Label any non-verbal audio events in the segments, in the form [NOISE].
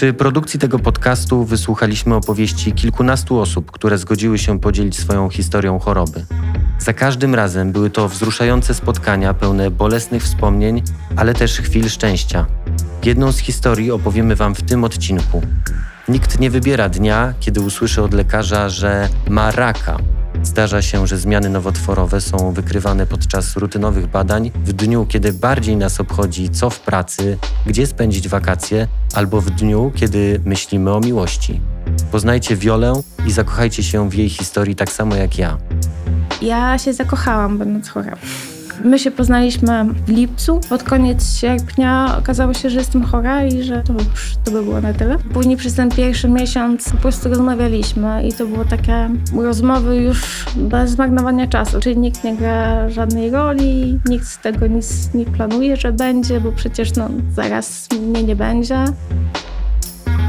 Przy produkcji tego podcastu wysłuchaliśmy opowieści kilkunastu osób, które zgodziły się podzielić swoją historią choroby. Za każdym razem były to wzruszające spotkania pełne bolesnych wspomnień, ale też chwil szczęścia. Jedną z historii opowiemy Wam w tym odcinku. Nikt nie wybiera dnia, kiedy usłyszy od lekarza, że ma raka. Zdarza się, że zmiany nowotworowe są wykrywane podczas rutynowych badań w dniu, kiedy bardziej nas obchodzi co w pracy, gdzie spędzić wakacje, albo w dniu, kiedy myślimy o miłości. Poznajcie Wiolę i zakochajcie się w jej historii tak samo jak ja. Ja się zakochałam, będąc chora. My się poznaliśmy w lipcu. Pod koniec sierpnia okazało się, że jestem chora i że to to by było na tyle. Później przez ten pierwszy miesiąc po prostu rozmawialiśmy i to było takie rozmowy już bez zmarnowania czasu. Czyli nikt nie gra żadnej roli, nikt z tego nic nie planuje, że będzie, bo przecież no, zaraz mnie nie będzie.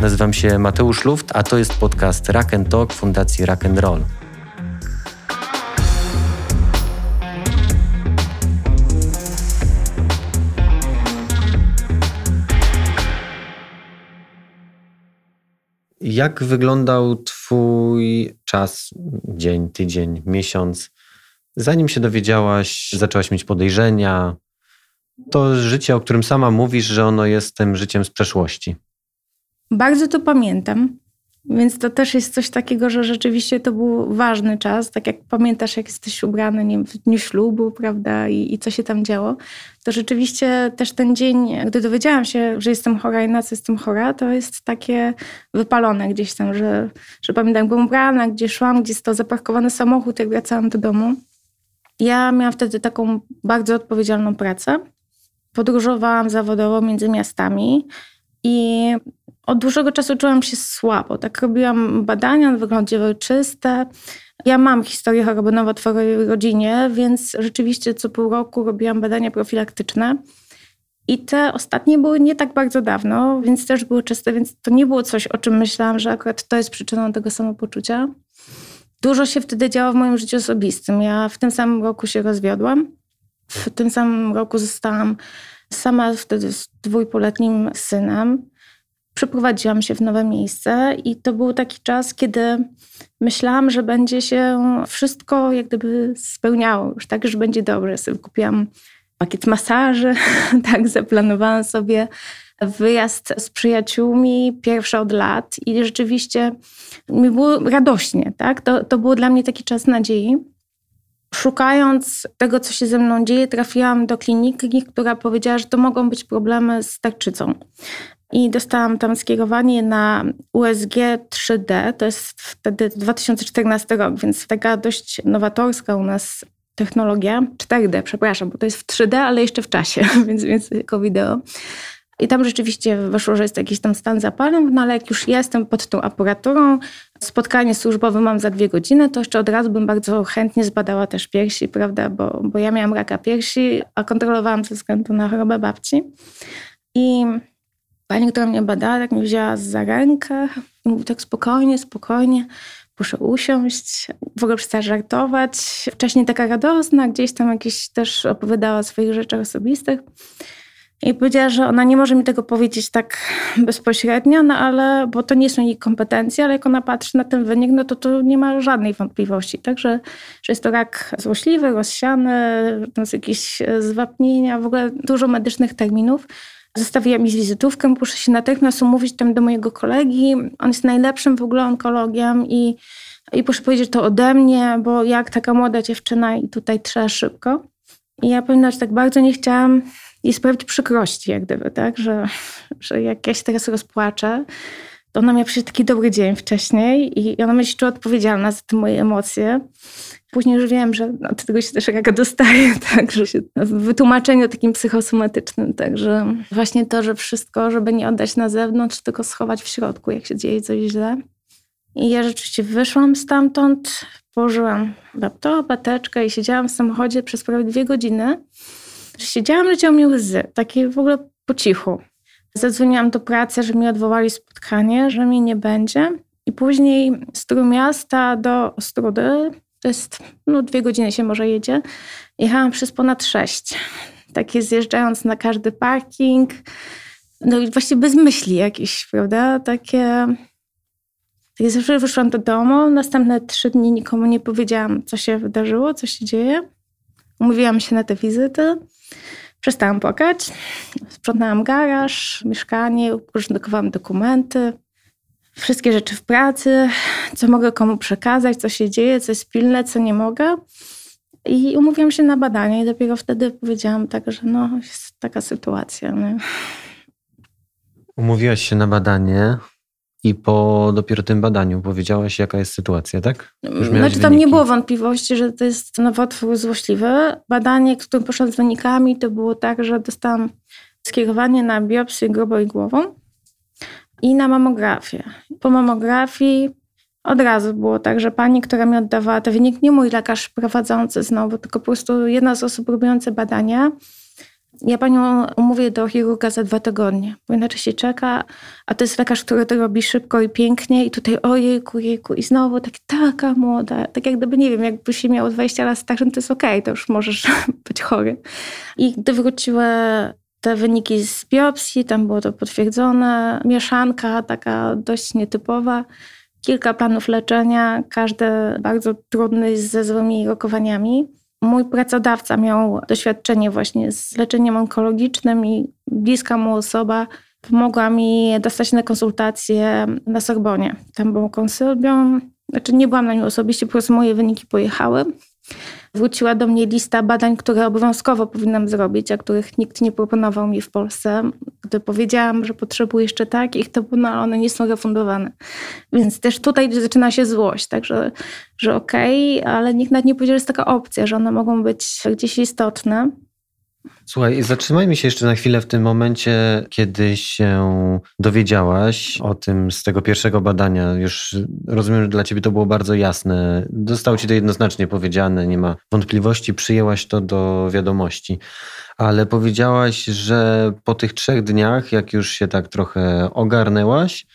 Nazywam się Mateusz Luft, a to jest podcast and Talk Fundacji Rock Roll. Jak wyglądał Twój czas, dzień, tydzień, miesiąc, zanim się dowiedziałaś, zaczęłaś mieć podejrzenia? To życie, o którym sama mówisz, że ono jest tym życiem z przeszłości. Bardzo to pamiętam. Więc to też jest coś takiego, że rzeczywiście to był ważny czas. Tak jak pamiętasz, jak jesteś ubrany nie w dniu ślubu, prawda, I, i co się tam działo, to rzeczywiście też ten dzień, gdy dowiedziałam się, że jestem chora i na co jestem chora, to jest takie wypalone gdzieś tam, że, że pamiętam, byłam ubrana, gdzie szłam, gdzie stał zaparkowany samochód, jak wracałam do domu. Ja miałam wtedy taką bardzo odpowiedzialną pracę. Podróżowałam zawodowo między miastami i od dłuższego czasu czułam się słabo. Tak robiłam badania, wyglądy były czyste. Ja mam historię choroby nowotworowej w rodzinie, więc rzeczywiście co pół roku robiłam badania profilaktyczne. I te ostatnie były nie tak bardzo dawno, więc też były czyste, więc to nie było coś, o czym myślałam, że akurat to jest przyczyną tego samopoczucia. Dużo się wtedy działo w moim życiu osobistym. Ja w tym samym roku się rozwiodłam. W tym samym roku zostałam sama wtedy z dwójpoletnim synem przeprowadziłam się w nowe miejsce i to był taki czas, kiedy myślałam, że będzie się wszystko jak gdyby spełniało już, tak, że będzie dobrze. Sobie kupiłam pakiet masaży, [LAUGHS] tak, zaplanowałam sobie wyjazd z przyjaciółmi, pierwszy od lat i rzeczywiście mi było radośnie, tak, to, to było dla mnie taki czas nadziei. Szukając tego, co się ze mną dzieje, trafiłam do kliniki, która powiedziała, że to mogą być problemy z tarczycą i dostałam tam skierowanie na USG 3D. To jest wtedy 2014 rok, więc taka dość nowatorska u nas technologia. 4D, przepraszam, bo to jest w 3D, ale jeszcze w czasie, [LAUGHS] więc, więc jako wideo. I tam rzeczywiście wyszło, że jest jakiś tam stan zapalny, no ale jak już jestem pod tą aparaturą, spotkanie służbowe mam za dwie godziny, to jeszcze od razu bym bardzo chętnie zbadała też piersi, prawda, bo, bo ja miałam raka piersi, a kontrolowałam ze względu na chorobę babci. I Pani, która mnie badała, tak mnie wzięła za rękę i mówi tak spokojnie, spokojnie, proszę usiąść. W ogóle przestała żartować. Wcześniej taka radosna, gdzieś tam jakieś też opowiadała o swoich rzeczach osobistych. I powiedziała, że ona nie może mi tego powiedzieć tak bezpośrednio, no ale, bo to nie są jej kompetencje, ale jak ona patrzy na ten wynik, no to tu nie ma żadnej wątpliwości. Także, że jest to rak złośliwy, rozsiany, jest jakieś zwapnienia, w ogóle dużo medycznych terminów. Zostawiła mi wizytówkę, muszę się natychmiast umówić tam do mojego kolegi. On jest najlepszym w ogóle onkologiem i, i proszę powiedzieć to ode mnie, bo jak taka młoda dziewczyna i tutaj trzeba szybko. I ja powiem, że tak bardzo nie chciałam jej sprawić przykrości, jak gdyby, tak, że, że jak ja się teraz rozpłaczę, ona miała przecież taki dobry dzień wcześniej i ona będzie czuła odpowiedzialna za te moje emocje. Później już wiem, że od tego się też raka dostaje, [LAUGHS] także się w wytłumaczeniu takim psychosomatycznym, także właśnie to, że wszystko, żeby nie oddać na zewnątrz, tylko schować w środku, jak się dzieje coś źle. I ja rzeczywiście wyszłam stamtąd, położyłam laptop, pateczkę i siedziałam w samochodzie przez prawie dwie godziny. Siedziałam, leciały mi łzy, takie w ogóle po cichu. Zadzwoniłam do pracy, że mi odwołali spotkanie, że mnie nie będzie. I później z Trójmiasta do Ostrudy to jest, no dwie godziny się może jedzie. Jechałam przez ponad sześć. Takie zjeżdżając na każdy parking. no i właśnie bez myśli jakichś, prawda? Takie... Ja zawsze wyszłam do domu, następne trzy dni nikomu nie powiedziałam, co się wydarzyło, co się dzieje. Umówiłam się na te wizyty. Przestałam płakać. Sprzątałam garaż, mieszkanie, uporządkowałam dokumenty, wszystkie rzeczy w pracy, co mogę komu przekazać, co się dzieje, co jest pilne, co nie mogę. I umówiłam się na badanie i dopiero wtedy powiedziałam tak, że no, jest taka sytuacja. Nie? Umówiłaś się na badanie i po dopiero tym badaniu powiedziałaś, jaka jest sytuacja, tak? Już znaczy tam nie było wątpliwości, że to jest nowotwór złośliwy. Badanie, które poszło z wynikami, to było tak, że dostałam skierowanie na biopsję głową i na mamografię. Po mamografii od razu było tak, że pani, która mi oddawała ten wynik, nie mój lekarz prowadzący znowu, tylko po prostu jedna z osób robiące badania, ja panią umówię do chirurga za dwa tygodnie, bo inaczej się czeka, a to jest lekarz, który to robi szybko i pięknie i tutaj ojejku, jejku i znowu tak, taka młoda, tak jak gdyby, nie wiem, jakby się miało 20 lat starszym, to jest okej, okay, to już możesz [LAUGHS] być chory. I gdy wróciły te wyniki z biopsji, tam było to potwierdzone, mieszanka taka dość nietypowa, kilka planów leczenia, każdy bardzo trudny ze złymi rokowaniami. Mój pracodawca miał doświadczenie właśnie z leczeniem onkologicznym i bliska mu osoba pomogła mi dostać na konsultację na Sorbonie. Tam był konsylbium, znaczy nie byłam na nim osobiście, po prostu moje wyniki pojechały. Wróciła do mnie lista badań, które obowiązkowo powinnam zrobić, a których nikt nie proponował mi w Polsce. Gdy powiedziałam, że potrzebuję jeszcze takich, to no, one nie są refundowane. Więc też tutaj zaczyna się złość, także że okej, okay, ale nikt nawet nie powiedział, że jest taka opcja, że one mogą być gdzieś istotne. Słuchaj, zatrzymajmy się jeszcze na chwilę w tym momencie, kiedy się dowiedziałaś o tym z tego pierwszego badania. Już rozumiem, że dla ciebie to było bardzo jasne. Zostało ci to jednoznacznie powiedziane, nie ma wątpliwości, przyjęłaś to do wiadomości. Ale powiedziałaś, że po tych trzech dniach, jak już się tak trochę ogarnęłaś,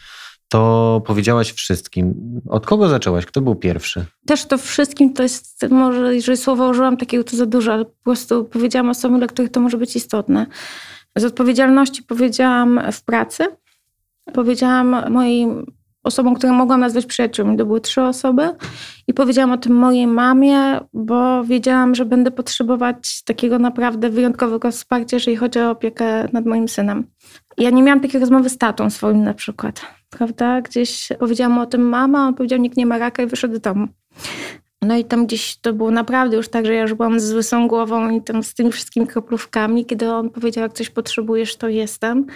to powiedziałaś wszystkim. Od kogo zaczęłaś? Kto był pierwszy? Też to wszystkim to jest, może jeżeli słowo użyłam takiego, to za dużo, ale po prostu powiedziałam osobom, dla których to może być istotne. Z odpowiedzialności powiedziałam w pracy. Powiedziałam moim osobom, które mogłam nazwać przyjaciółmi. To były trzy osoby. I powiedziałam o tym mojej mamie, bo wiedziałam, że będę potrzebować takiego naprawdę wyjątkowego wsparcia, jeżeli chodzi o opiekę nad moim synem. Ja nie miałam takiej rozmowy z tatą swoim na przykład prawda? Gdzieś powiedziałam o tym mama, on powiedział, nikt nie ma raka i wyszedł do domu. No i tam gdzieś to było naprawdę już tak, że ja już byłam z łysą głową i tam z tymi wszystkimi kroplówkami. Kiedy on powiedział, jak coś potrzebujesz, to jestem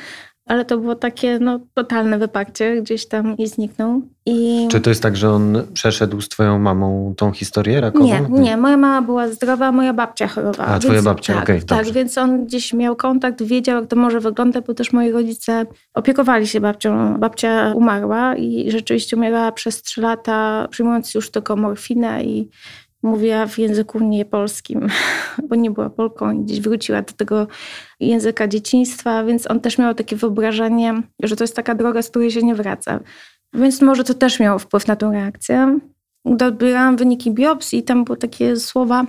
ale to było takie no, totalne wyparcie, gdzieś tam i zniknął. I... Czy to jest tak, że on przeszedł z twoją mamą tą historię rakową? Nie, nie. Moja mama była zdrowa, moja babcia chorowała. A, twoja więc, babcia, tak, okej, okay, Tak, więc on gdzieś miał kontakt, wiedział, jak to może wyglądać, bo też moi rodzice opiekowali się babcią. Babcia umarła i rzeczywiście umierała przez trzy lata, przyjmując już tylko morfinę i mówiła w języku niepolskim, [LAUGHS] bo nie była Polką i gdzieś wróciła do tego języka dzieciństwa, więc on też miał takie wyobrażenie, że to jest taka droga, z której się nie wraca. Więc może to też miało wpływ na tą reakcję. Dobierałam wyniki biopsji i tam były takie słowa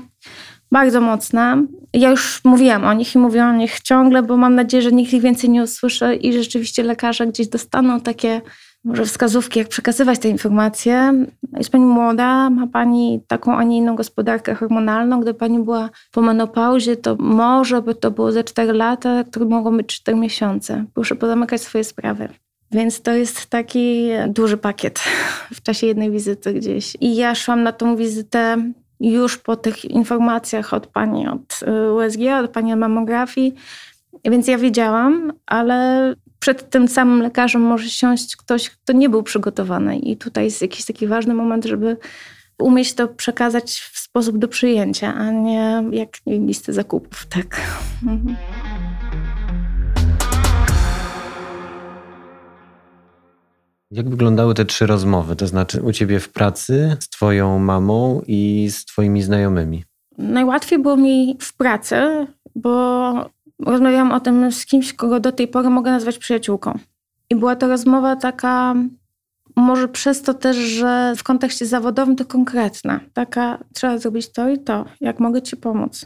bardzo mocne. Ja już mówiłam o nich i mówię o nich ciągle, bo mam nadzieję, że nikt ich więcej nie usłyszy i rzeczywiście lekarze gdzieś dostaną takie może wskazówki, jak przekazywać te informacje. Jest pani młoda, ma pani taką, a nie inną gospodarkę hormonalną. Gdy pani była po menopauzie, to może by to było ze 4 lata, które mogą być 4 miesiące. Proszę pozamykać swoje sprawy. Więc to jest taki duży pakiet w czasie jednej wizyty gdzieś. I ja szłam na tą wizytę już po tych informacjach od pani od y, USG, od pani od mammografii. Więc ja wiedziałam, ale przed tym samym lekarzem może siąść ktoś, kto nie był przygotowany. I tutaj jest jakiś taki ważny moment, żeby umieć to przekazać w sposób do przyjęcia, a nie jak nie listy zakupów. Tak. Mhm. Jak wyglądały te trzy rozmowy? To znaczy u ciebie w pracy, z twoją mamą i z twoimi znajomymi? Najłatwiej było mi w pracy, bo rozmawiałam o tym z kimś, kogo do tej pory mogę nazwać przyjaciółką. I była to rozmowa taka, może przez to też, że w kontekście zawodowym to konkretna. Taka, trzeba zrobić to i to. Jak mogę ci pomóc?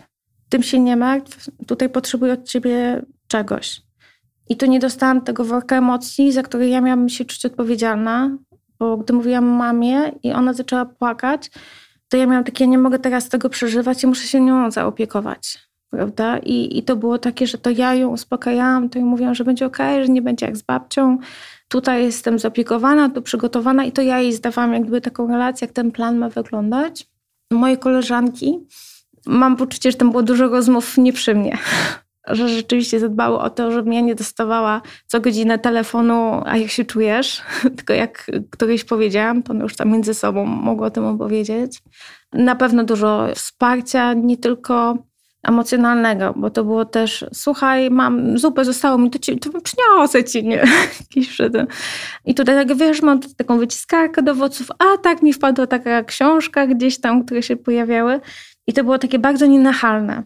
Tym się nie martw, tutaj potrzebuję od ciebie czegoś. I tu nie dostałam tego worka emocji, za które ja miałam się czuć odpowiedzialna, bo gdy mówiłam mamie i ona zaczęła płakać, to ja miałam takie, ja nie mogę teraz tego przeżywać i muszę się nią zaopiekować. Prawda? I, I to było takie, że to ja ją uspokajałam, to jej mówiłam, że będzie ok, że nie będzie jak z babcią. Tutaj jestem zaopiekowana, tu przygotowana i to ja jej zdawałam jakby taką relację, jak ten plan ma wyglądać. Moje koleżanki, mam poczucie, że tam było dużo rozmów nie przy mnie [LAUGHS] że rzeczywiście zadbały o to, żebym ja nie dostawała co godzinę telefonu, a jak się czujesz, [LAUGHS] tylko jak któryś powiedziałam, to już tam między sobą mogło o tym opowiedzieć. Na pewno dużo wsparcia, nie tylko emocjonalnego, bo to było też, słuchaj, mam zupę, zostało mi, to, ci, to przyniosę ci, nie? [LAUGHS] I tutaj tak, wiesz, mam taką wyciskarkę do owoców, a tak mi wpadła taka książka gdzieś tam, które się pojawiały i to było takie bardzo nienachalne.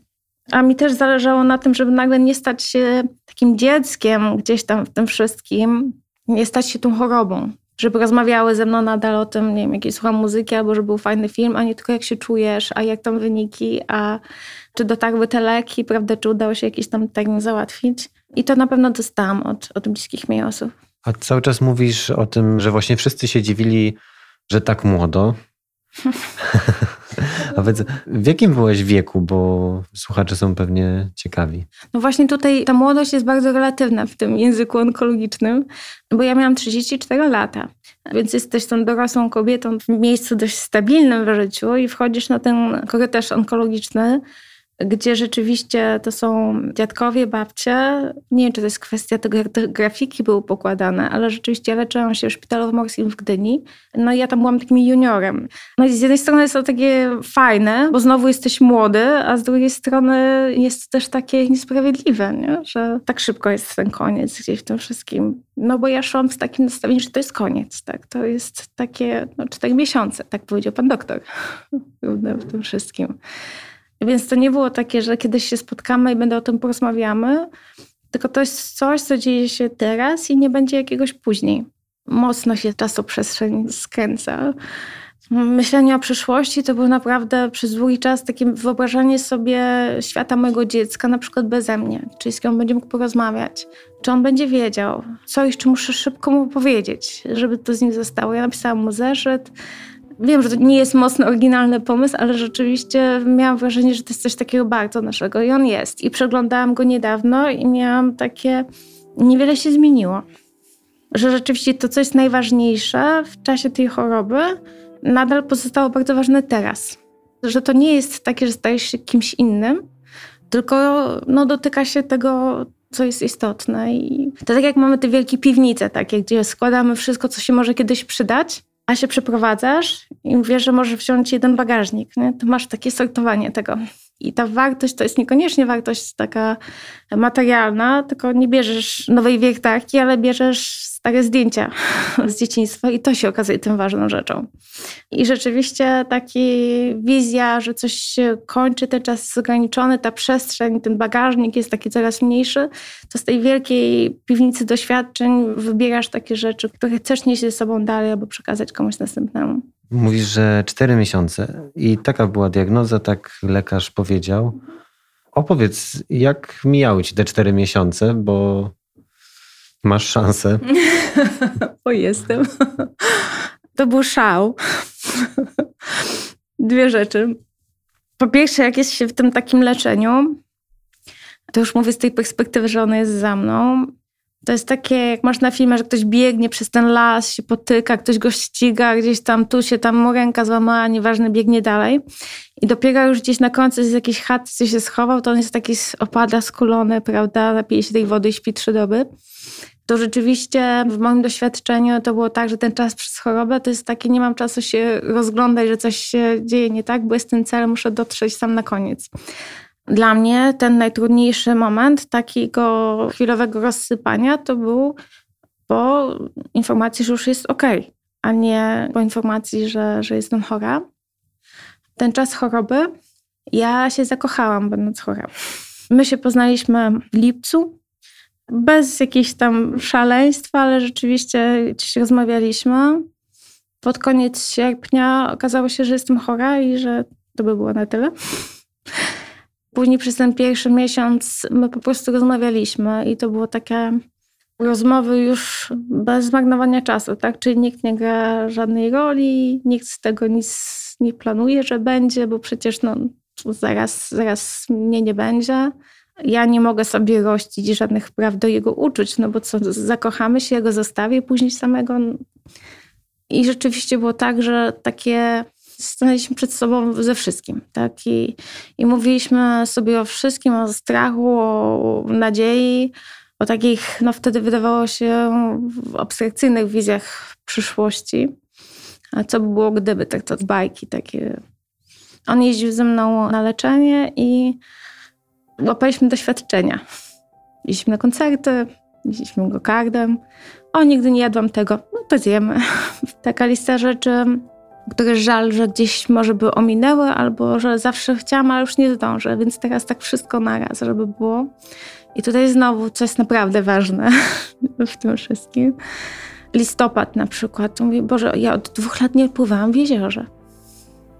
A mi też zależało na tym, żeby nagle nie stać się takim dzieckiem gdzieś tam w tym wszystkim, nie stać się tą chorobą. Żeby rozmawiały ze mną nadal o tym, nie wiem, jakiej słucham muzyki, albo że był fajny film, a nie tylko jak się czujesz, a jak tam wyniki, a czy dotarły te leki, prawda, czy udało się jakiś tam termin załatwić. I to na pewno dostałam od, od bliskich mi osób. A cały czas mówisz o tym, że właśnie wszyscy się dziwili, że tak młodo. [LAUGHS] A więc w jakim byłeś wieku, bo słuchacze są pewnie ciekawi? No właśnie tutaj ta młodość jest bardzo relatywna w tym języku onkologicznym, bo ja miałam 34 lata, więc jesteś tą dorosłą kobietą w miejscu dość stabilnym w życiu i wchodzisz na ten korytarz onkologiczny, gdzie rzeczywiście to są dziadkowie, babcie. Nie wiem, czy to jest kwestia tego, jak te grafiki były pokładane, ale rzeczywiście ja leczyłam się w szpitalu morskim w Gdyni. No i ja tam byłam takim juniorem. No i z jednej strony jest to takie fajne, bo znowu jesteś młody, a z drugiej strony jest to też takie niesprawiedliwe, nie? że tak szybko jest ten koniec gdzieś w tym wszystkim. No bo ja szłam z takim nastawieniem, że to jest koniec, tak? To jest takie no, cztery miesiące, tak powiedział pan doktor [LAUGHS] w tym wszystkim. Więc to nie było takie, że kiedyś się spotkamy i będę o tym porozmawiamy, tylko to jest coś, co dzieje się teraz i nie będzie jakiegoś później. Mocno się czasoprzestrzeń skręca. Myślenie o przyszłości to było naprawdę przez długi czas takie wyobrażanie sobie świata mojego dziecka, na przykład beze mnie. Czyli z kim będzie mógł porozmawiać, czy on będzie wiedział, co jeszcze muszę szybko mu powiedzieć, żeby to z nim zostało. Ja napisałam mu zeszyt, Wiem, że to nie jest mocno oryginalny pomysł, ale rzeczywiście miałam wrażenie, że to jest coś takiego bardzo naszego i on jest. I przeglądałam go niedawno i miałam takie, niewiele się zmieniło. Że rzeczywiście to, co jest najważniejsze w czasie tej choroby, nadal pozostało bardzo ważne teraz. Że to nie jest takie, że stajesz się kimś innym, tylko no, dotyka się tego, co jest istotne. I to tak jak mamy te wielkie piwnice, takie, gdzie składamy wszystko, co się może kiedyś przydać, a się przeprowadzasz i wiesz, że możesz wziąć jeden bagażnik, nie? to masz takie sortowanie tego. I ta wartość to jest niekoniecznie wartość taka materialna, tylko nie bierzesz nowej wiertarki, ale bierzesz stare zdjęcia z dzieciństwa i to się okazuje tym ważną rzeczą. I rzeczywiście taka wizja, że coś się kończy, ten czas jest ograniczony, ta przestrzeń, ten bagażnik jest taki coraz mniejszy, to z tej wielkiej piwnicy doświadczeń wybierasz takie rzeczy, które chcesz nieść ze sobą dalej albo przekazać komuś następnemu. Mówisz, że cztery miesiące i taka była diagnoza, tak lekarz powiedział. Opowiedz, jak mijały ci te cztery miesiące, bo masz szansę. [LAUGHS] o, jestem. [LAUGHS] To był szał. [LAUGHS] Dwie rzeczy. Po pierwsze, jak jest się w tym takim leczeniu, to już mówię z tej perspektywy, że ono jest za mną. To jest takie, jak masz na filmie, że ktoś biegnie przez ten las, się potyka, ktoś go ściga, gdzieś tam, tu się tam ręka złamała, nieważne, biegnie dalej. I dopiero już gdzieś na końcu jest jakiś chat, co się schował, to on jest taki opada, skulony, prawda, napije się tej wody i śpi trzy doby. To rzeczywiście w moim doświadczeniu to było tak, że ten czas przez chorobę to jest taki, nie mam czasu się rozglądać, że coś się dzieje nie tak, bo jest ten cel, muszę dotrzeć sam na koniec. Dla mnie ten najtrudniejszy moment takiego chwilowego rozsypania to był po informacji, że już jest ok, a nie po informacji, że, że jestem chora. Ten czas choroby, ja się zakochałam, będąc chora. My się poznaliśmy w lipcu, bez jakichś tam szaleństwa, ale rzeczywiście gdzieś rozmawialiśmy. Pod koniec sierpnia okazało się, że jestem chora i że to by było na tyle. Później przez ten pierwszy miesiąc my po prostu rozmawialiśmy i to było takie rozmowy już bez zmarnowania czasu, tak? Czyli nikt nie gra żadnej roli, nikt z tego nic nie planuje, że będzie, bo przecież no, zaraz, zaraz mnie nie będzie. Ja nie mogę sobie rościć żadnych praw do jego uczuć, no bo co, zakochamy się, ja go zostawię później samego. I rzeczywiście było tak, że takie stanęliśmy przed sobą ze wszystkim, tak? I, I mówiliśmy sobie o wszystkim, o strachu, o nadziei, o takich, no wtedy wydawało się, abstrakcyjnych wizjach przyszłości. A co by było gdyby, tak to bajki takie. On jeździł ze mną na leczenie i łapaliśmy doświadczenia. Jeździliśmy na koncerty, jeździliśmy go kardem. O, nigdy nie jadłam tego. No to zjemy. [LAUGHS] Taka lista rzeczy, które żal, że gdzieś może by ominęły, albo że zawsze chciałam, ale już nie zdążę. Więc teraz tak wszystko naraz, żeby było. I tutaj znowu, co jest naprawdę ważne [LAUGHS] w tym wszystkim. Listopad na przykład. Mówię, Boże, ja od dwóch lat nie pływałam w jeziorze.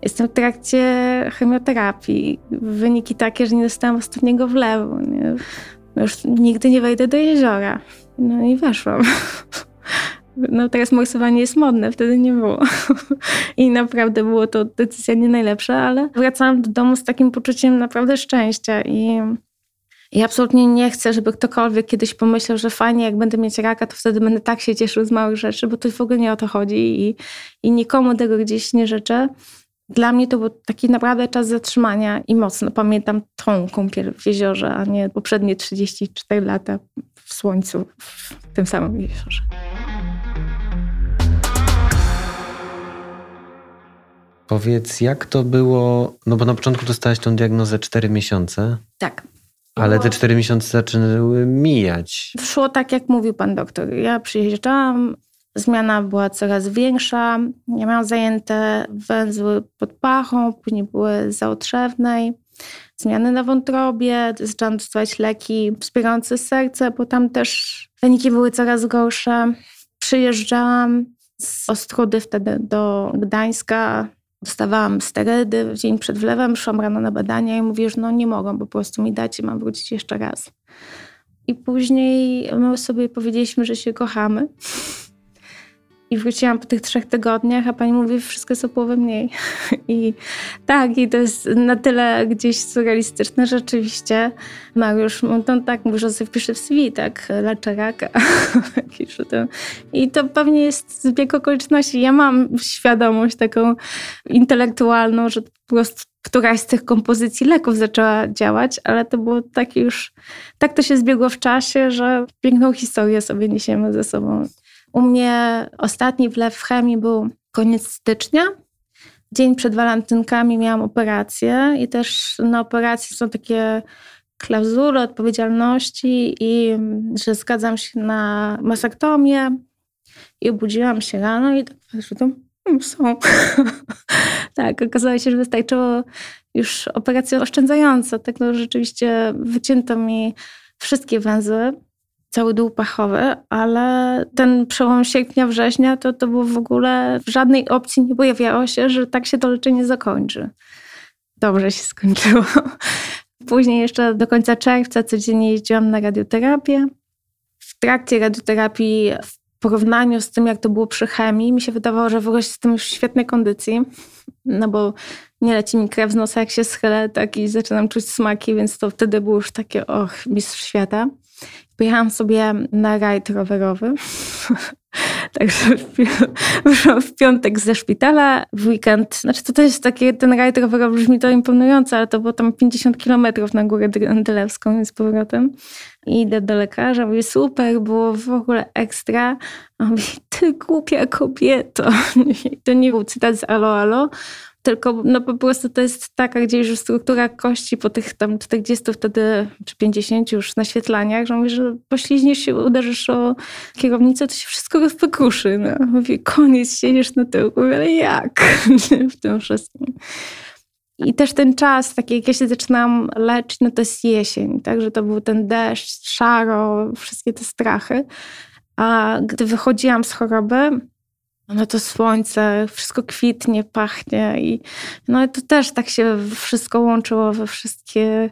Jestem w trakcie chemioterapii. Wyniki takie, że nie dostałam ostatniego wlewu. Nie? Już nigdy nie wejdę do jeziora. No i weszłam. [LAUGHS] No teraz morsowanie jest modne, wtedy nie było. [LAUGHS] I naprawdę było to decyzja nie najlepsza, ale wracałam do domu z takim poczuciem naprawdę szczęścia i i absolutnie nie chcę, żeby ktokolwiek kiedyś pomyślał, że fajnie, jak będę mieć raka, to wtedy będę tak się cieszył z małych rzeczy, bo to w ogóle nie o to chodzi i, i nikomu tego gdzieś nie życzę. Dla mnie to był taki naprawdę czas zatrzymania i mocno pamiętam tą kąpiel w jeziorze, a nie poprzednie 34 lata w słońcu w tym samym jeziorze. Powiedz, jak to było, no bo na początku dostałaś tą diagnozę 4 miesiące. Tak. Ale te cztery miesiące zaczynały mijać. Szło tak, jak mówił pan doktor. Ja przyjeżdżałam, zmiana była coraz większa. Ja miałam zajęte węzły pod pachą, później były zaotrzewnej. Zmiany na wątrobie, zaczęłam dostawać leki wspierające serce, bo tam też wyniki były coraz gorsze. Przyjeżdżałam z Ostrudy wtedy do Gdańska Dostawałam sterydy dzień przed wlewem, szłam rano na badania i mówię, że no nie mogą, po prostu mi dać i mam wrócić jeszcze raz. I później my sobie powiedzieliśmy, że się kochamy. I wróciłam po tych trzech tygodniach, a pani mówi, wszystko jest o połowę mniej. [LAUGHS] I tak, i to jest na tyle gdzieś surrealistyczne. Rzeczywiście Mariusz, no tak mówi, że sobie pisze w CV, tak, leczę raka. [LAUGHS] I to pewnie jest zbieg okoliczności. Ja mam świadomość taką intelektualną, że po prostu któraś z tych kompozycji leków zaczęła działać, ale to było takie już, tak to się zbiegło w czasie, że piękną historię sobie niesiemy ze sobą. U mnie ostatni wlew w chemii był koniec stycznia. Dzień przed walentynkami miałam operację i też na operacji są takie klauzule odpowiedzialności i że zgadzam się na masaktomię i obudziłam się rano i tak to hmm, są. [LAUGHS] tak, okazało się, że wystarczyło już operacja oszczędzająca. Tak no, rzeczywiście wycięto mi wszystkie węzły cały dół pachowy, ale ten przełom sierpnia, września to, to było w ogóle w żadnej opcji nie pojawiało się, że tak się to leczenie zakończy. Dobrze się skończyło. [LAUGHS] Później jeszcze do końca czerwca codziennie jeździłam na radioterapię. W trakcie radioterapii w porównaniu z tym, jak to było przy chemii, mi się wydawało, że w ogóle jestem już w świetnej kondycji, no bo nie leci mi krew z nosa, jak się schylę, tak i zaczynam czuć smaki, więc to wtedy było już takie, och, mistrz świata. Pojechałam sobie na rajd rowerowy. [LAUGHS] Także wyszłam [LAUGHS] w piątek ze szpitala, w weekend. Znaczy to też takie, ten rajd rowerowy brzmi to imponująco, ale to było tam 50 kilometrów na górę Dylewską z powrotem. I idę do lekarza, mówię super, było w ogóle ekstra. A on mówi, ty głupia kobieto. [LAUGHS] to nie był cytat z Alo Alo, tylko no po prostu to jest taka gdzieś już struktura kości po tych tam 40 wtedy, czy 50 już naświetlaniach, że mówię, że pośliźniesz się, uderzysz o kierownicę, to się wszystko rozpokruszy. No. Mówię, koniec, siedzisz na tyłku, ale jak [LAUGHS] w tym wszystkim. I też ten czas, taki jak ja się zaczynam leczyć, no to jest jesień, także to był ten deszcz, szaro, wszystkie te strachy. A gdy wychodziłam z choroby, no to słońce, wszystko kwitnie, pachnie i no to też tak się wszystko łączyło we wszystkie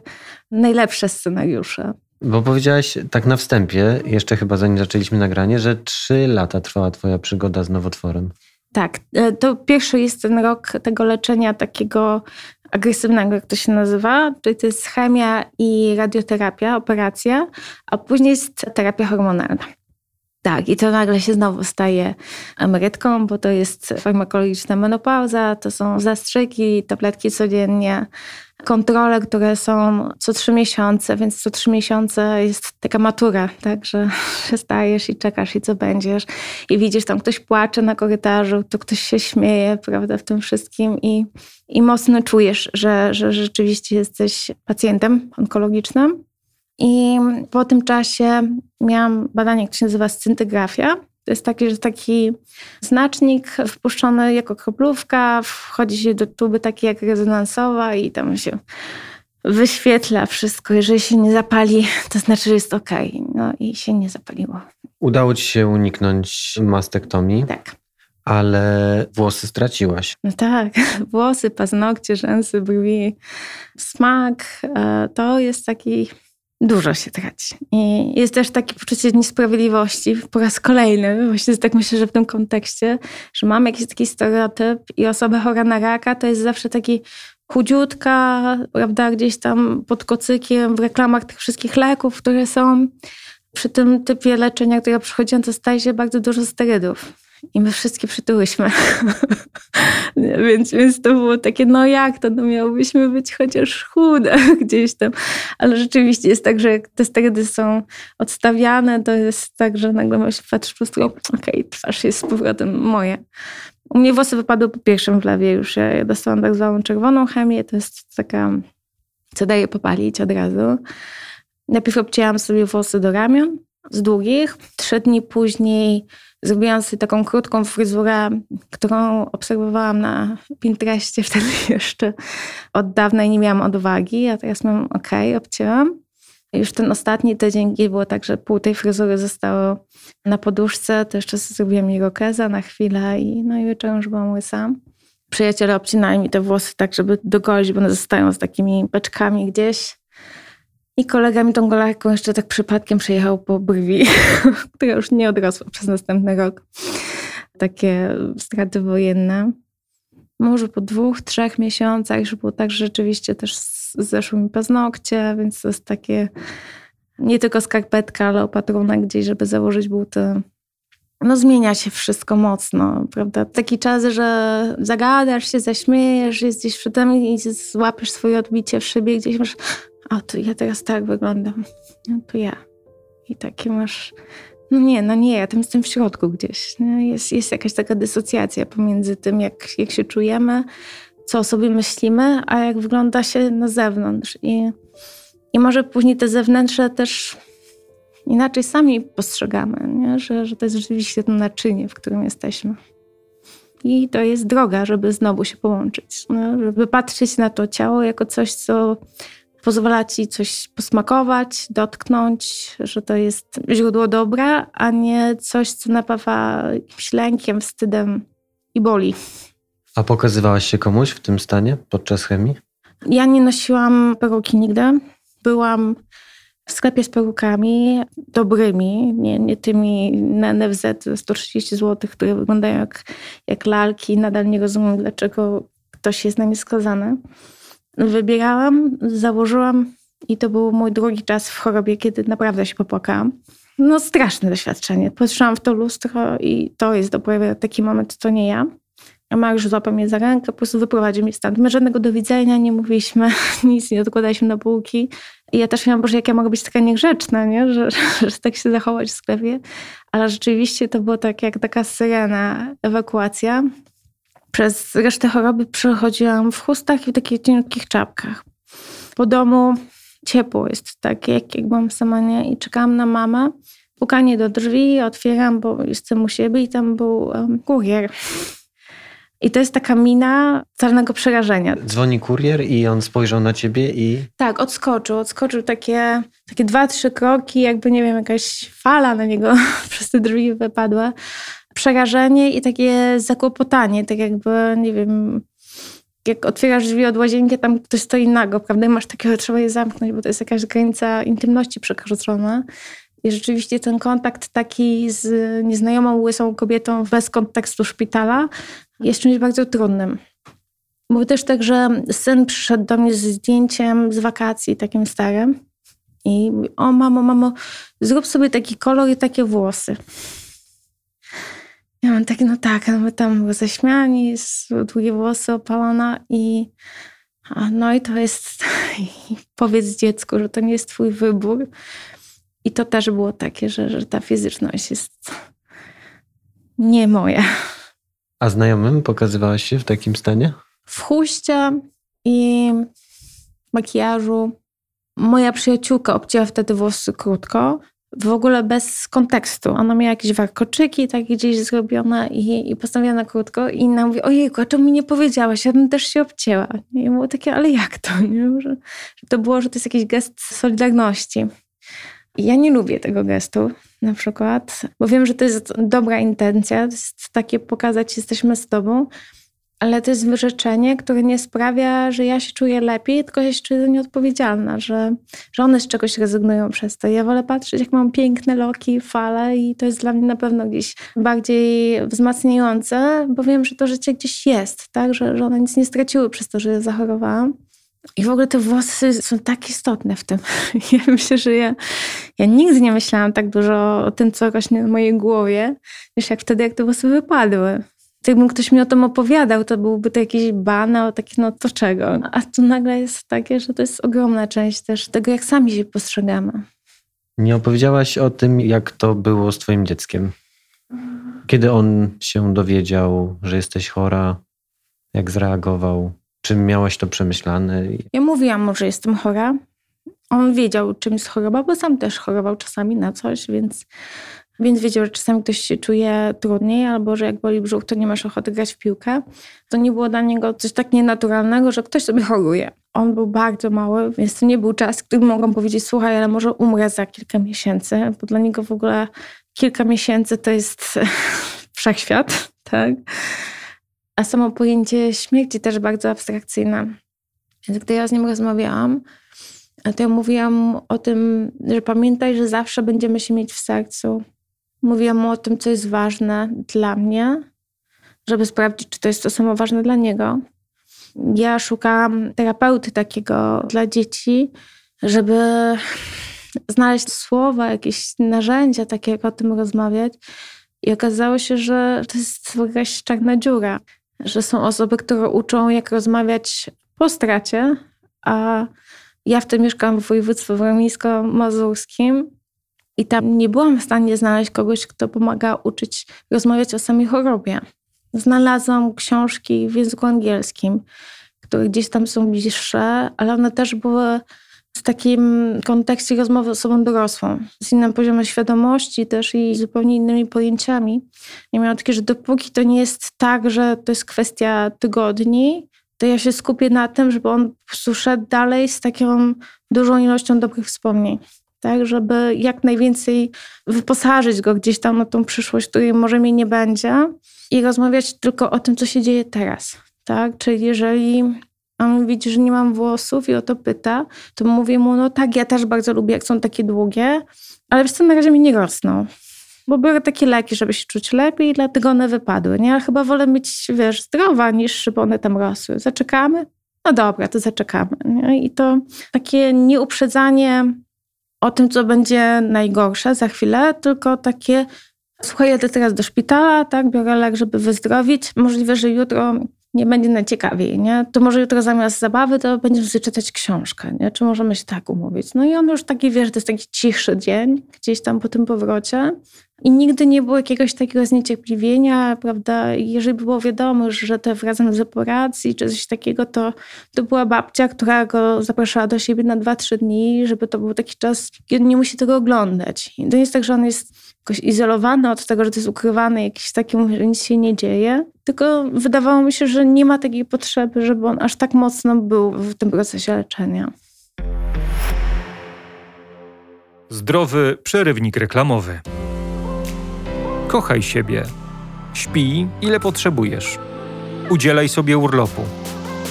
najlepsze scenariusze. Bo powiedziałaś tak na wstępie, jeszcze chyba zanim zaczęliśmy nagranie, że trzy lata trwała twoja przygoda z nowotworem. Tak, e, to pierwszy jest ten rok tego leczenia takiego agresywnego, jak to się nazywa, czyli to jest chemia i radioterapia, operacja, a później jest terapia hormonalna. Tak, i to nagle się znowu staje emerytką, bo to jest farmakologiczna menopauza, to są zastrzyki, tabletki codziennie, kontrole, które są co trzy miesiące, więc co trzy miesiące jest taka matura, tak, że [LAUGHS] stajesz i czekasz i co będziesz i widzisz tam ktoś płacze na korytarzu, to ktoś się śmieje, prawda, w tym wszystkim i, i mocno czujesz, że, że rzeczywiście jesteś pacjentem onkologicznym. I po tym czasie miałam badanie, które się nazywa scyntygrafia. To jest taki, że taki znacznik wpuszczony jako kroplówka, wchodzi się do tuby takiej jak rezonansowa i tam się wyświetla wszystko. Jeżeli się nie zapali, to znaczy, że jest ok. No i się nie zapaliło. Udało ci się uniknąć mastektomii? Tak. Ale włosy straciłaś. No tak, [LAUGHS] włosy, paznokcie, rzęsy, brwi, smak. E, to jest taki dużo się traci. I jest też takie poczucie niesprawiedliwości po raz kolejny. Właśnie tak myślę, że w tym kontekście, że mamy jakiś taki stereotyp i osoba chora na raka to jest zawsze taki chudziutka, prawda, gdzieś tam pod kocykiem w reklamach tych wszystkich leków, które są. Przy tym typie leczenia, które przychodziłem, to staje się bardzo dużo sterydów. I my wszystkie przytyłyśmy. [LAUGHS] więc, więc to było takie, no jak to, no miałybyśmy być chociaż chude [LAUGHS] gdzieś tam. Ale rzeczywiście jest tak, że jak te sterydy są odstawiane, to jest tak, że nagle się patrzy po prostu, okej, okay, twarz jest z powrotem moje. U mnie włosy wypadły po pierwszym wlewie już. Ja dostałam tak zwaną czerwoną chemię. To jest taka, co daje popalić od razu. Najpierw obcięłam sobie włosy do ramion z długich. Trzy dni później Zrobiłam sobie taką krótką fryzurę, którą obserwowałam na Pinterestie wtedy [LAUGHS] jeszcze od dawna i nie miałam odwagi, a teraz mam ok, obcięłam. Już ten ostatni tydzień, gdzie było tak, że pół tej fryzury zostało na poduszce, to jeszcze zrobiłam irokeza na chwilę i no i wieczorem już byłam łysa. Przyjaciele obcinają mi te włosy tak, żeby dogolić, bo one zostają z takimi beczkami gdzieś. I kolega mi tą golarką jeszcze tak przypadkiem przejechał po brwi, [LAUGHS] która już nie odrosła przez następny rok. Takie straty wojenne. Może po dwóch, trzech miesiącach już było tak, że rzeczywiście też zeszły mi paznokcie, więc to jest takie nie tylko skarpetka, ale opatrunek gdzieś, żeby założyć buty. No zmienia się wszystko mocno, prawda? Taki czas, że zagadasz się, zaśmiejesz, jesteś przy tym i złapiesz swoje odbicie w szybie gdzieś, masz o, to ja teraz tak wyglądam. No to ja. I takie masz. No nie, no nie, ja tam jestem w środku gdzieś. Jest, jest jakaś taka dysocjacja pomiędzy tym, jak, jak się czujemy, co o sobie myślimy, a jak wygląda się na zewnątrz. I, i może później te zewnętrzne też inaczej sami postrzegamy, nie? Że, że to jest rzeczywiście to naczynie, w którym jesteśmy. I to jest droga, żeby znowu się połączyć, no? żeby patrzeć na to ciało jako coś, co pozwala ci coś posmakować, dotknąć, że to jest źródło dobra, a nie coś, co napawa jakimś lękiem, wstydem i boli. A pokazywałaś się komuś w tym stanie podczas chemii? Ja nie nosiłam peruki nigdy. Byłam w sklepie z perukami dobrymi, nie, nie tymi na NFZ 130 zł, które wyglądają jak, jak lalki. Nadal nie rozumiem, dlaczego ktoś jest na nie skazany wybierałam, założyłam i to był mój drugi czas w chorobie, kiedy naprawdę się popłakałam. No straszne doświadczenie. Patrzyłam w to lustro i to jest dopiero taki moment, to nie ja. A Mariusz złapał mnie za rękę, po prostu wyprowadził mnie stąd. My żadnego do widzenia nie mówiliśmy, [LAUGHS] nic nie odkładaliśmy na półki. I ja też miałam, Boże, jak ja mogę być taka niegrzeczna, nie? Że, że, [LAUGHS] że tak się zachować w sklepie. Ale rzeczywiście to było tak jak taka syrena, ewakuacja. Przez resztę choroby przechodziłam w chustach i w takich cienkich czapkach. Po domu ciepło jest tak, jak, jak byłam sama nie? i czekałam na mamę. Pukanie do drzwi, otwieram, bo jestem u siebie i tam był um, kurier. I to jest taka mina celnego przerażenia. Dzwoni kurier i on spojrzał na ciebie i... Tak, odskoczył. Odskoczył takie, takie dwa, trzy kroki, jakby, nie wiem, jakaś fala na niego [LAUGHS] przez te drzwi wypadła przerażenie i takie zakłopotanie, tak jakby, nie wiem, jak otwierasz drzwi od łazienki, tam ktoś stoi nago, prawda? I masz takiego, trzeba je zamknąć, bo to jest jakaś granica intymności przekroczona. I rzeczywiście ten kontakt taki z nieznajomą, łysą kobietą bez kontekstu szpitala jest czymś bardzo trudnym. Było też tak, że syn przyszedł do mnie z zdjęciem z wakacji, takim starym. I o mamo, mamo, zrób sobie taki kolor i takie włosy. Ja mam takie, no tak, no my tam zaśmiani, długie włosy, opalona i no i to jest, [LAUGHS] powiedz dziecku, że to nie jest twój wybór. I to też było takie, że, że ta fizyczność jest nie moja. A znajomym pokazywałaś się w takim stanie? W chuście i makijażu. Moja przyjaciółka obcięła wtedy włosy krótko, w ogóle bez kontekstu. Ona miała jakieś warkoczyki takie gdzieś zrobione i, i postawiła na krótko i ona mówi, ojejku, a czemu mi nie powiedziałaś? Ja bym też się obcięła. I było takie, ale jak to? [LAUGHS] Nie? Że, że to było, że to jest jakiś gest solidarności. I ja nie lubię tego gestu na przykład, bo wiem, że to jest dobra intencja, to jest takie pokazać, jesteśmy z tobą, ale to jest wyrzeczenie, które nie sprawia, że ja się czuję lepiej, tylko ja się czuję nieodpowiedzialna, że, że one z czegoś rezygnują przez to. Ja wolę patrzeć, jak mam piękne loki, fale i to jest dla mnie na pewno gdzieś bardziej wzmacniające, bo wiem, że to życie gdzieś jest, tak? że, że one nic nie straciły przez to, że ja zachorowałam. I w ogóle te włosy są tak istotne w tym. [LAUGHS] Ja myślę, że ja, ja nigdy nie myślałam tak dużo o tym, co rośnie na mojej głowie, niż jak wtedy, jak te włosy wypadły. Gdyby ktoś mi o tym opowiadał, to byłby to jakiś banał, takie no to czego. A tu nagle jest takie, że to jest ogromna część też tego, jak sami się postrzegamy. Nie opowiedziałaś o tym, jak to było z twoim dzieckiem. Kiedy on się dowiedział, że jesteś chora, jak zareagował? Czy miałaś to przemyślane? Ja mówiłam mu, że jestem chora. On wiedział, czym jest choroba, bo sam też chorował czasami na coś, więc więc wiedział, że czasami ktoś się czuje trudniej, albo że jak boli brzuch, to nie masz ochoty grać w piłkę. To nie było dla niego coś tak nienaturalnego, że ktoś sobie choruje. On był bardzo mały, więc to nie był czas, który mogą powiedzieć, słuchaj, ale może umrę za kilka miesięcy, bo dla niego w ogóle kilka miesięcy to jest [LAUGHS] wszechświat, tak? A samo pojęcie śmierci też bardzo abstrakcyjne. Więc gdy ja z nim rozmawiałam, to ja mówiłam o tym, że pamiętaj, że zawsze będziemy się mieć w sercu, Mówiłam mu o tym, co jest ważne dla mnie, żeby sprawdzić, czy to jest to samo ważne dla niego. Ja szukałam terapeuty takiego dla dzieci, żeby znaleźć słowa, jakieś narzędzia, takie jak o tym rozmawiać. I okazało się, że to jest jakaś czarna dziura, że są osoby, które uczą, jak rozmawiać po stracie, a ja wtedy mieszkam w województwie warmińsko-mazurskim i tam nie byłam w stanie znaleźć kogoś, kto pomaga uczyć rozmawiać o samej chorobie. Znalazłam książki w języku angielskim, które gdzieś tam są bliższe, ale one też były w takim kontekście rozmowy z osobą dorosłą, z innym poziomem świadomości też i zupełnie innymi pojęciami. Ja miałam takie, że dopóki to nie jest tak, że to jest kwestia tygodni, to ja się skupię na tym, żeby on szedł dalej z taką dużą ilością dobrych wspomnień tak, żeby jak najwięcej wyposażyć go gdzieś tam na tą przyszłość, której może mnie nie będzie i rozmawiać tylko o tym, co się dzieje teraz, tak, czyli jeżeli on widzi, że nie mam włosów i o to pyta, to mówię mu, no tak, ja też bardzo lubię, jak są takie długie, ale wiesz co, na razie mi nie rosną. Bo były takie leki, żeby się czuć lepiej, dlatego one wypadły. Nie? Ja chyba wolę mieć, wiesz, zdrowa, niż żeby one tam rosły. Zaczekamy? No dobra, to zaczekamy. Nie? I to takie nieuprzedzanie o tym, co będzie najgorsze za chwilę, tylko takie słuchaj, jadę teraz do szpitala, tak, biorę lek, żeby wyzdrowić. Możliwe, że jutro nie będzie najciekawiej, nie? To może jutro zamiast zabawy, to będziemy sobie czytać książkę, nie? Czy możemy się tak umówić? No i on już taki, wiesz, to jest taki cichszy dzień, gdzieś tam po tym powrocie. I nigdy nie było jakiegoś takiego zniecierpliwienia, prawda? Jeżeli było wiadomo, że to wracam z operacji czy coś takiego, to, to była babcia, która go zapraszała do siebie na 2-3 dni, żeby to był taki czas, kiedy nie musi tego oglądać. I to nie jest tak, że on jest jakoś od tego, że to jest ukrywane, jakiś taki, że nic się nie dzieje. Tylko wydawało mi się, że nie ma takiej potrzeby, żeby on aż tak mocno był w tym procesie leczenia. Zdrowy przerywnik reklamowy. Kochaj siebie. Śpij, ile potrzebujesz. Udzielaj sobie urlopu.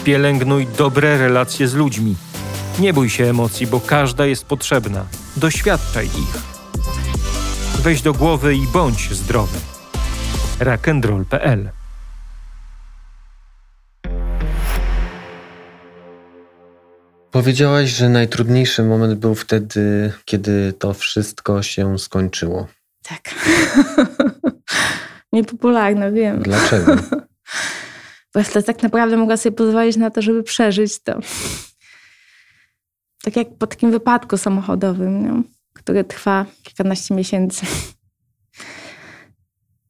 Pielęgnuj dobre relacje z ludźmi. Nie bój się emocji, bo każda jest potrzebna. Doświadczaj ich. Weź do głowy i bądź zdrowy. rockandroll.pl Powiedziałaś, że najtrudniejszy moment był wtedy, kiedy to wszystko się skończyło. Tak. [LAUGHS] Niepopularne, wiem. Dlaczego? [LAUGHS] Bo ja tak naprawdę mogła sobie pozwolić na to, żeby przeżyć to. Tak jak po takim wypadku samochodowym, nie? Który trwa kilkanaście miesięcy.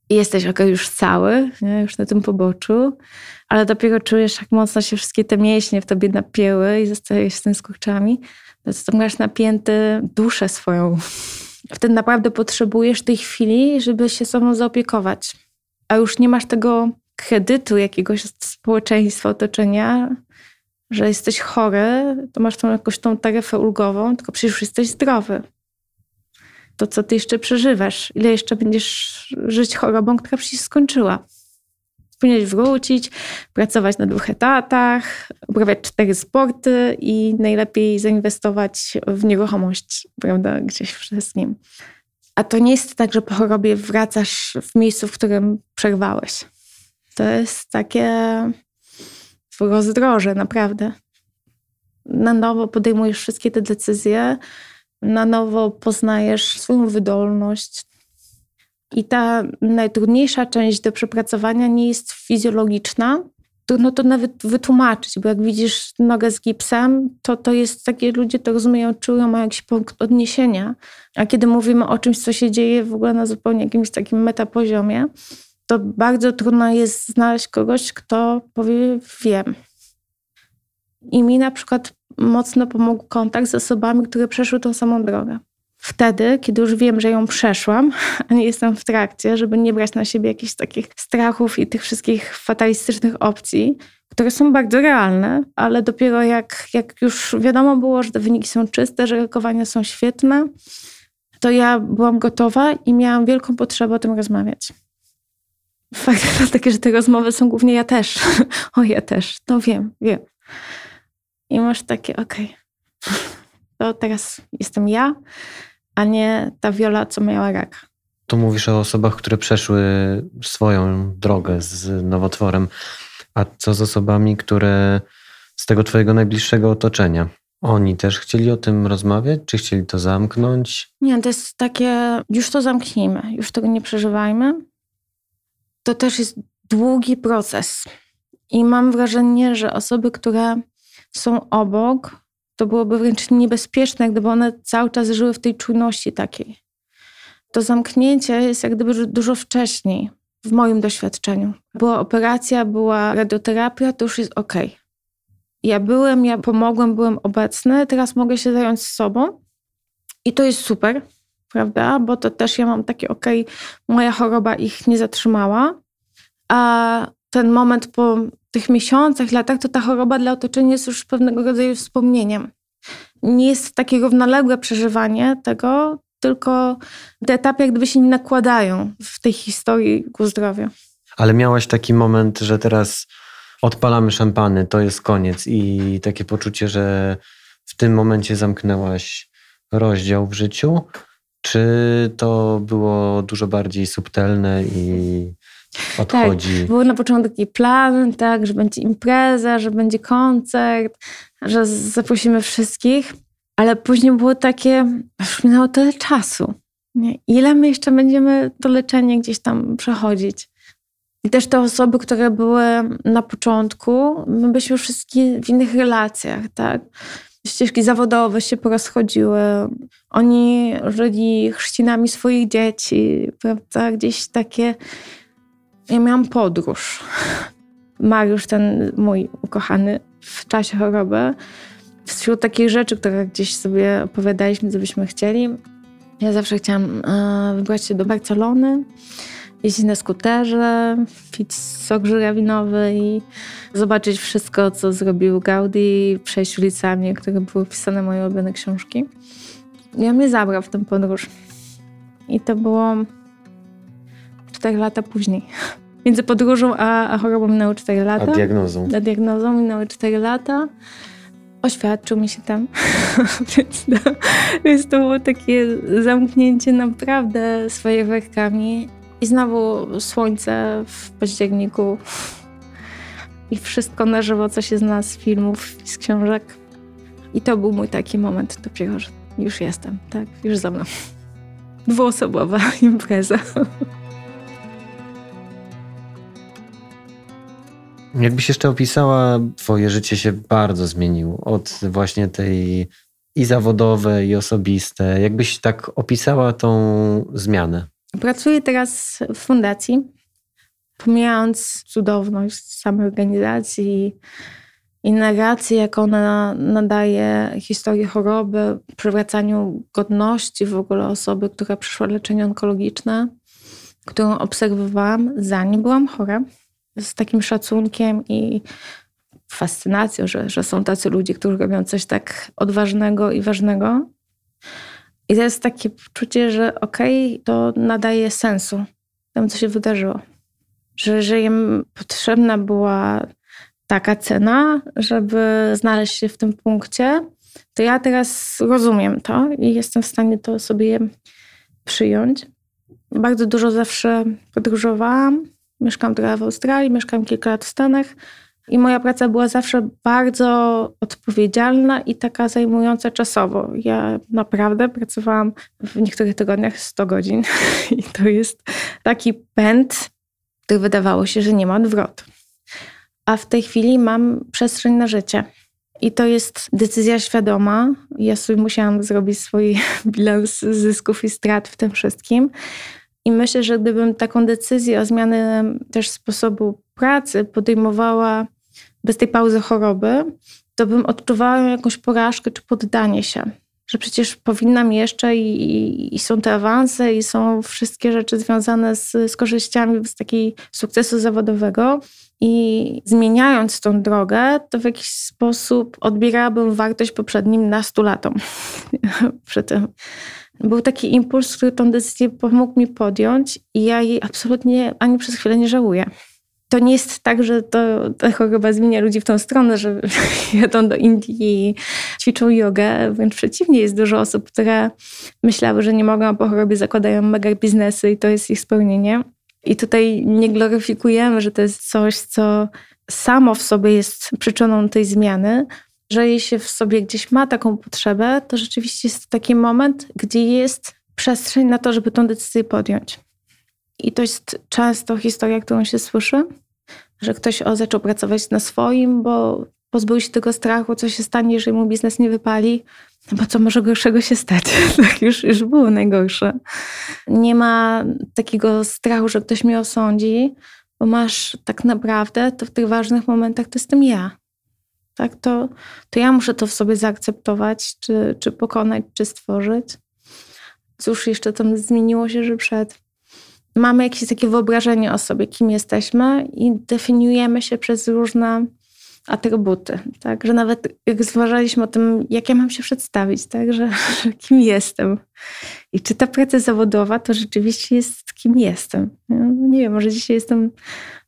I jesteś ok, już cały, nie? już na tym poboczu, ale dopiero czujesz, jak mocno się wszystkie te mięśnie w tobie napięły i zostajesz z tym skurczami, to, to masz napięty duszę swoją. Wtedy naprawdę potrzebujesz tej chwili, żeby się sobą zaopiekować. A już nie masz tego kredytu jakiegoś społeczeństwa, otoczenia, że jesteś chory, to masz tą jakąś tą taryfę ulgową, tylko przecież już jesteś zdrowy. To co ty jeszcze przeżywasz? Ile jeszcze będziesz żyć chorobą, która przecież skończyła? Powinieneś wrócić, pracować na dwóch etatach, uprawiać cztery sporty i najlepiej zainwestować w nieruchomość, prawda, gdzieś nim. A to nie jest tak, że po chorobie wracasz w miejscu, w którym przerwałeś. To jest takie rozdroże, naprawdę. Na nowo podejmujesz wszystkie te decyzje, na nowo poznajesz swoją wydolność. I ta najtrudniejsza część do przepracowania nie jest fizjologiczna. Trudno to nawet wytłumaczyć, bo jak widzisz nogę z gipsem, to to jest takie, ludzie to rozumieją, czują, mają jakiś punkt odniesienia. A kiedy mówimy o czymś, co się dzieje w ogóle na zupełnie jakimś takim metapoziomie, to bardzo trudno jest znaleźć kogoś, kto powie wiem. I mi na przykład mocno pomógł kontakt z osobami, które przeszły tą samą drogę. Wtedy, kiedy już wiem, że ją przeszłam, [LAUGHS] a nie jestem w trakcie, żeby nie brać na siebie jakichś takich strachów i tych wszystkich fatalistycznych opcji, które są bardzo realne, ale dopiero jak, jak już wiadomo było, że te wyniki są czyste, że rokowania są świetne, to ja byłam gotowa i miałam wielką potrzebę o tym rozmawiać. Fakt [LAUGHS] jest taki, że te rozmowy są głównie ja też. [LAUGHS] O, ja też. No wiem, wiem. I masz takie, okej, okay. to teraz jestem ja, a nie ta Wiola, co miała raka. Tu mówisz o osobach, które przeszły swoją drogę z nowotworem. A co z osobami, które z tego twojego najbliższego otoczenia? Oni też chcieli o tym rozmawiać, czy chcieli to zamknąć? Nie, to jest takie, już to zamknijmy, już tego nie przeżywajmy. To też jest długi proces. I mam wrażenie, że osoby, które są obok, to byłoby wręcz niebezpieczne, gdyby one cały czas żyły w tej czujności takiej. To zamknięcie jest jak gdyby dużo wcześniej, w moim doświadczeniu. Była operacja, była radioterapia, to już jest ok. Ja byłem, ja pomogłem, byłem obecny, teraz mogę się zająć sobą i to jest super, prawda? Bo to też ja mam takie ok, moja choroba ich nie zatrzymała, a ten moment po tych miesiącach, latach, to ta choroba dla otoczenia jest już pewnego rodzaju wspomnieniem. Nie jest takie równoległe przeżywanie tego, tylko te etapy jak gdyby się nie nakładają w tej historii ku zdrowiu. Ale miałaś taki moment, że teraz odpalamy szampany, to jest koniec i takie poczucie, że w tym momencie zamknęłaś rozdział w życiu? Czy to było dużo bardziej subtelne i odchodzi. Tak, był na początku taki plan, tak, że będzie impreza, że będzie koncert, że zaprosimy wszystkich, ale później było takie, już minęło tyle czasu. Nie? Ile my jeszcze będziemy to leczenie gdzieś tam przechodzić? I też te osoby, które były na początku, my byliśmy w innych relacjach, tak? Ścieżki zawodowe się porozchodziły. Oni żyli chrzcinami swoich dzieci, prawda? Gdzieś takie ja miałam podróż. Mariusz, ten mój ukochany w czasie choroby, wśród takich rzeczy, które gdzieś sobie opowiadaliśmy, co byśmy chcieli, ja zawsze chciałam e, wybrać się do Barcelony, jeździć na skuterze, pić sok żurawinowy i zobaczyć wszystko, co zrobił Gaudi, przejść ulicami, które były pisane moje ulubione książki. On mnie zabrał w tę podróż. I to było 4 lata później. [LAUGHS] Między podróżą a, a chorobą minęły 4 lata. A diagnozą? A diagnozą minęły 4 lata. Oświadczył mi się tam. [LAUGHS] więc, to, więc to było takie zamknięcie naprawdę swoimi werkami. I znowu słońce w październiku. I wszystko na żywo, co się zna z filmów i z książek. I to był mój taki moment dopiero, że już jestem, tak, już za mną. Dwuosobowa [LAUGHS] impreza. Jakbyś jeszcze opisała, twoje życie się bardzo zmieniło od właśnie tej i zawodowe, i osobiste. Jakbyś tak opisała tą zmianę? Pracuję teraz w fundacji. Pomijając cudowność samej organizacji i narracji, jak ona nadaje historię choroby, przywracaniu godności w ogóle osoby, która przeszła leczenie onkologiczne, którą obserwowałam zanim byłam chora, z takim szacunkiem i fascynacją, że, że są tacy ludzie, którzy robią coś tak odważnego i ważnego. I to jest takie poczucie, że okej, okay, to nadaje sensu temu, co się wydarzyło. Że jeżeli potrzebna była taka cena, żeby znaleźć się w tym punkcie, to ja teraz rozumiem to i jestem w stanie to sobie przyjąć. Bardzo dużo zawsze podróżowałam. Mieszkam trochę w Australii, mieszkam kilka lat w Stanach i moja praca była zawsze bardzo odpowiedzialna i taka zajmująca czasowo. Ja naprawdę pracowałam w niektórych tygodniach 100 godzin [LAUGHS] i to jest taki pęd, który wydawało się, że nie ma odwrotu a w tej chwili mam przestrzeń na życie. I to jest decyzja świadoma. Ja sobie musiałam zrobić swój [LAUGHS] bilans zysków i strat w tym wszystkim. I myślę, że gdybym taką decyzję o zmianie też sposobu pracy podejmowała bez tej pauzy choroby, to bym odczuwała jakąś porażkę czy poddanie się. Że przecież powinnam jeszcze i, i, i są te awanse, i są wszystkie rzeczy związane z, z korzyściami z takiej sukcesu zawodowego. I zmieniając tą drogę, to w jakiś sposób odbierałabym wartość poprzednim nastu latom. [LAUGHS] Przy tym. Był taki impuls, który tą decyzję pomógł mi podjąć i ja jej absolutnie ani przez chwilę nie żałuję. To nie jest tak, że to, ta choroba zmienia ludzi w tą stronę, że [LAUGHS] jadą do Indii i ćwiczą jogę. Wręcz przeciwnie, jest dużo osób, które myślały, że nie mogą, a po chorobie zakładają mega biznesy i to jest ich spełnienie. I tutaj nie gloryfikujemy, że to jest coś, co samo w sobie jest przyczyną tej zmiany, że się w sobie gdzieś ma taką potrzebę, to rzeczywiście jest taki moment, gdzie jest przestrzeń na to, żeby tą decyzję podjąć. I to jest często historia, którą się słyszy, że ktoś o, zaczął pracować na swoim, bo pozbył się tego strachu, co się stanie, jeżeli mu biznes nie wypali, no bo co może gorszego się stać? [LAUGHS] tak już, już było najgorsze. Nie ma takiego strachu, że ktoś mnie osądzi, bo masz tak naprawdę, to w tych ważnych momentach to jestem ja. Tak, to, to ja muszę to w sobie zaakceptować, czy, czy pokonać, czy stworzyć. Cóż jeszcze tam zmieniło się, że przed mamy jakieś takie wyobrażenie o sobie, kim jesteśmy i definiujemy się przez różne atrybuty, tak? Że nawet jak zważaliśmy o tym, jak ja mam się przedstawić, tak? Że, [LAUGHS] że kim jestem. I czy ta praca zawodowa to rzeczywiście jest kim jestem. No, nie wiem, może dzisiaj jestem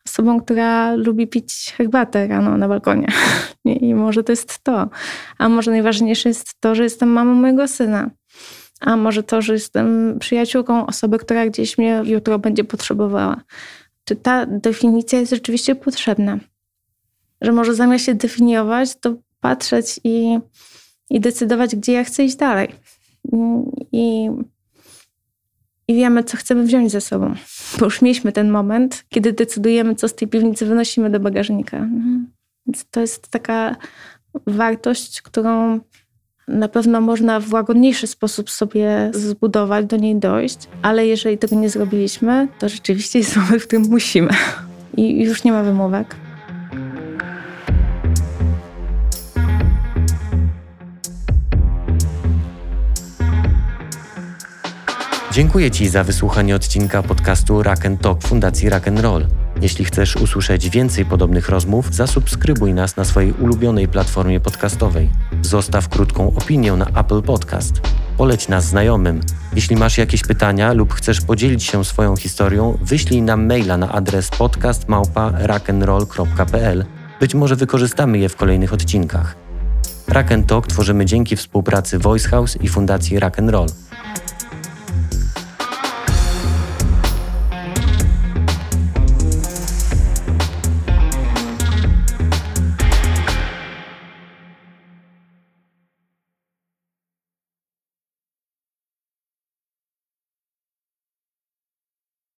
osobą, która lubi pić herbatę rano na balkonie. [LAUGHS] I może to jest to. A może najważniejsze jest to, że jestem mamą mojego syna. A może to, że jestem przyjaciółką osoby, która gdzieś mnie jutro będzie potrzebowała. Czy ta definicja jest rzeczywiście potrzebna? że może zamiast się definiować, to patrzeć i, i decydować, gdzie ja chcę iść dalej. I, I wiemy, co chcemy wziąć ze sobą. Bo już mieliśmy ten moment, kiedy decydujemy, co z tej piwnicy wynosimy do bagażnika. Więc to jest taka wartość, którą na pewno można w łagodniejszy sposób sobie zbudować, do niej dojść, ale jeżeli tego nie zrobiliśmy, to rzeczywiście jest moment, w którym musimy. I już nie ma wymówek. Dziękuję Ci za wysłuchanie odcinka podcastu Rock Talk Fundacji Rock Roll. Jeśli chcesz usłyszeć więcej podobnych rozmów, zasubskrybuj nas na swojej ulubionej platformie podcastowej. Zostaw krótką opinię na Apple Podcast. Poleć nas znajomym. Jeśli masz jakieś pytania lub chcesz podzielić się swoją historią, wyślij nam maila na adres podcastmałpa.rock'n'roll.pl. Być może wykorzystamy je w kolejnych odcinkach. Rock Talk tworzymy dzięki współpracy Voice House i Fundacji Rock Roll.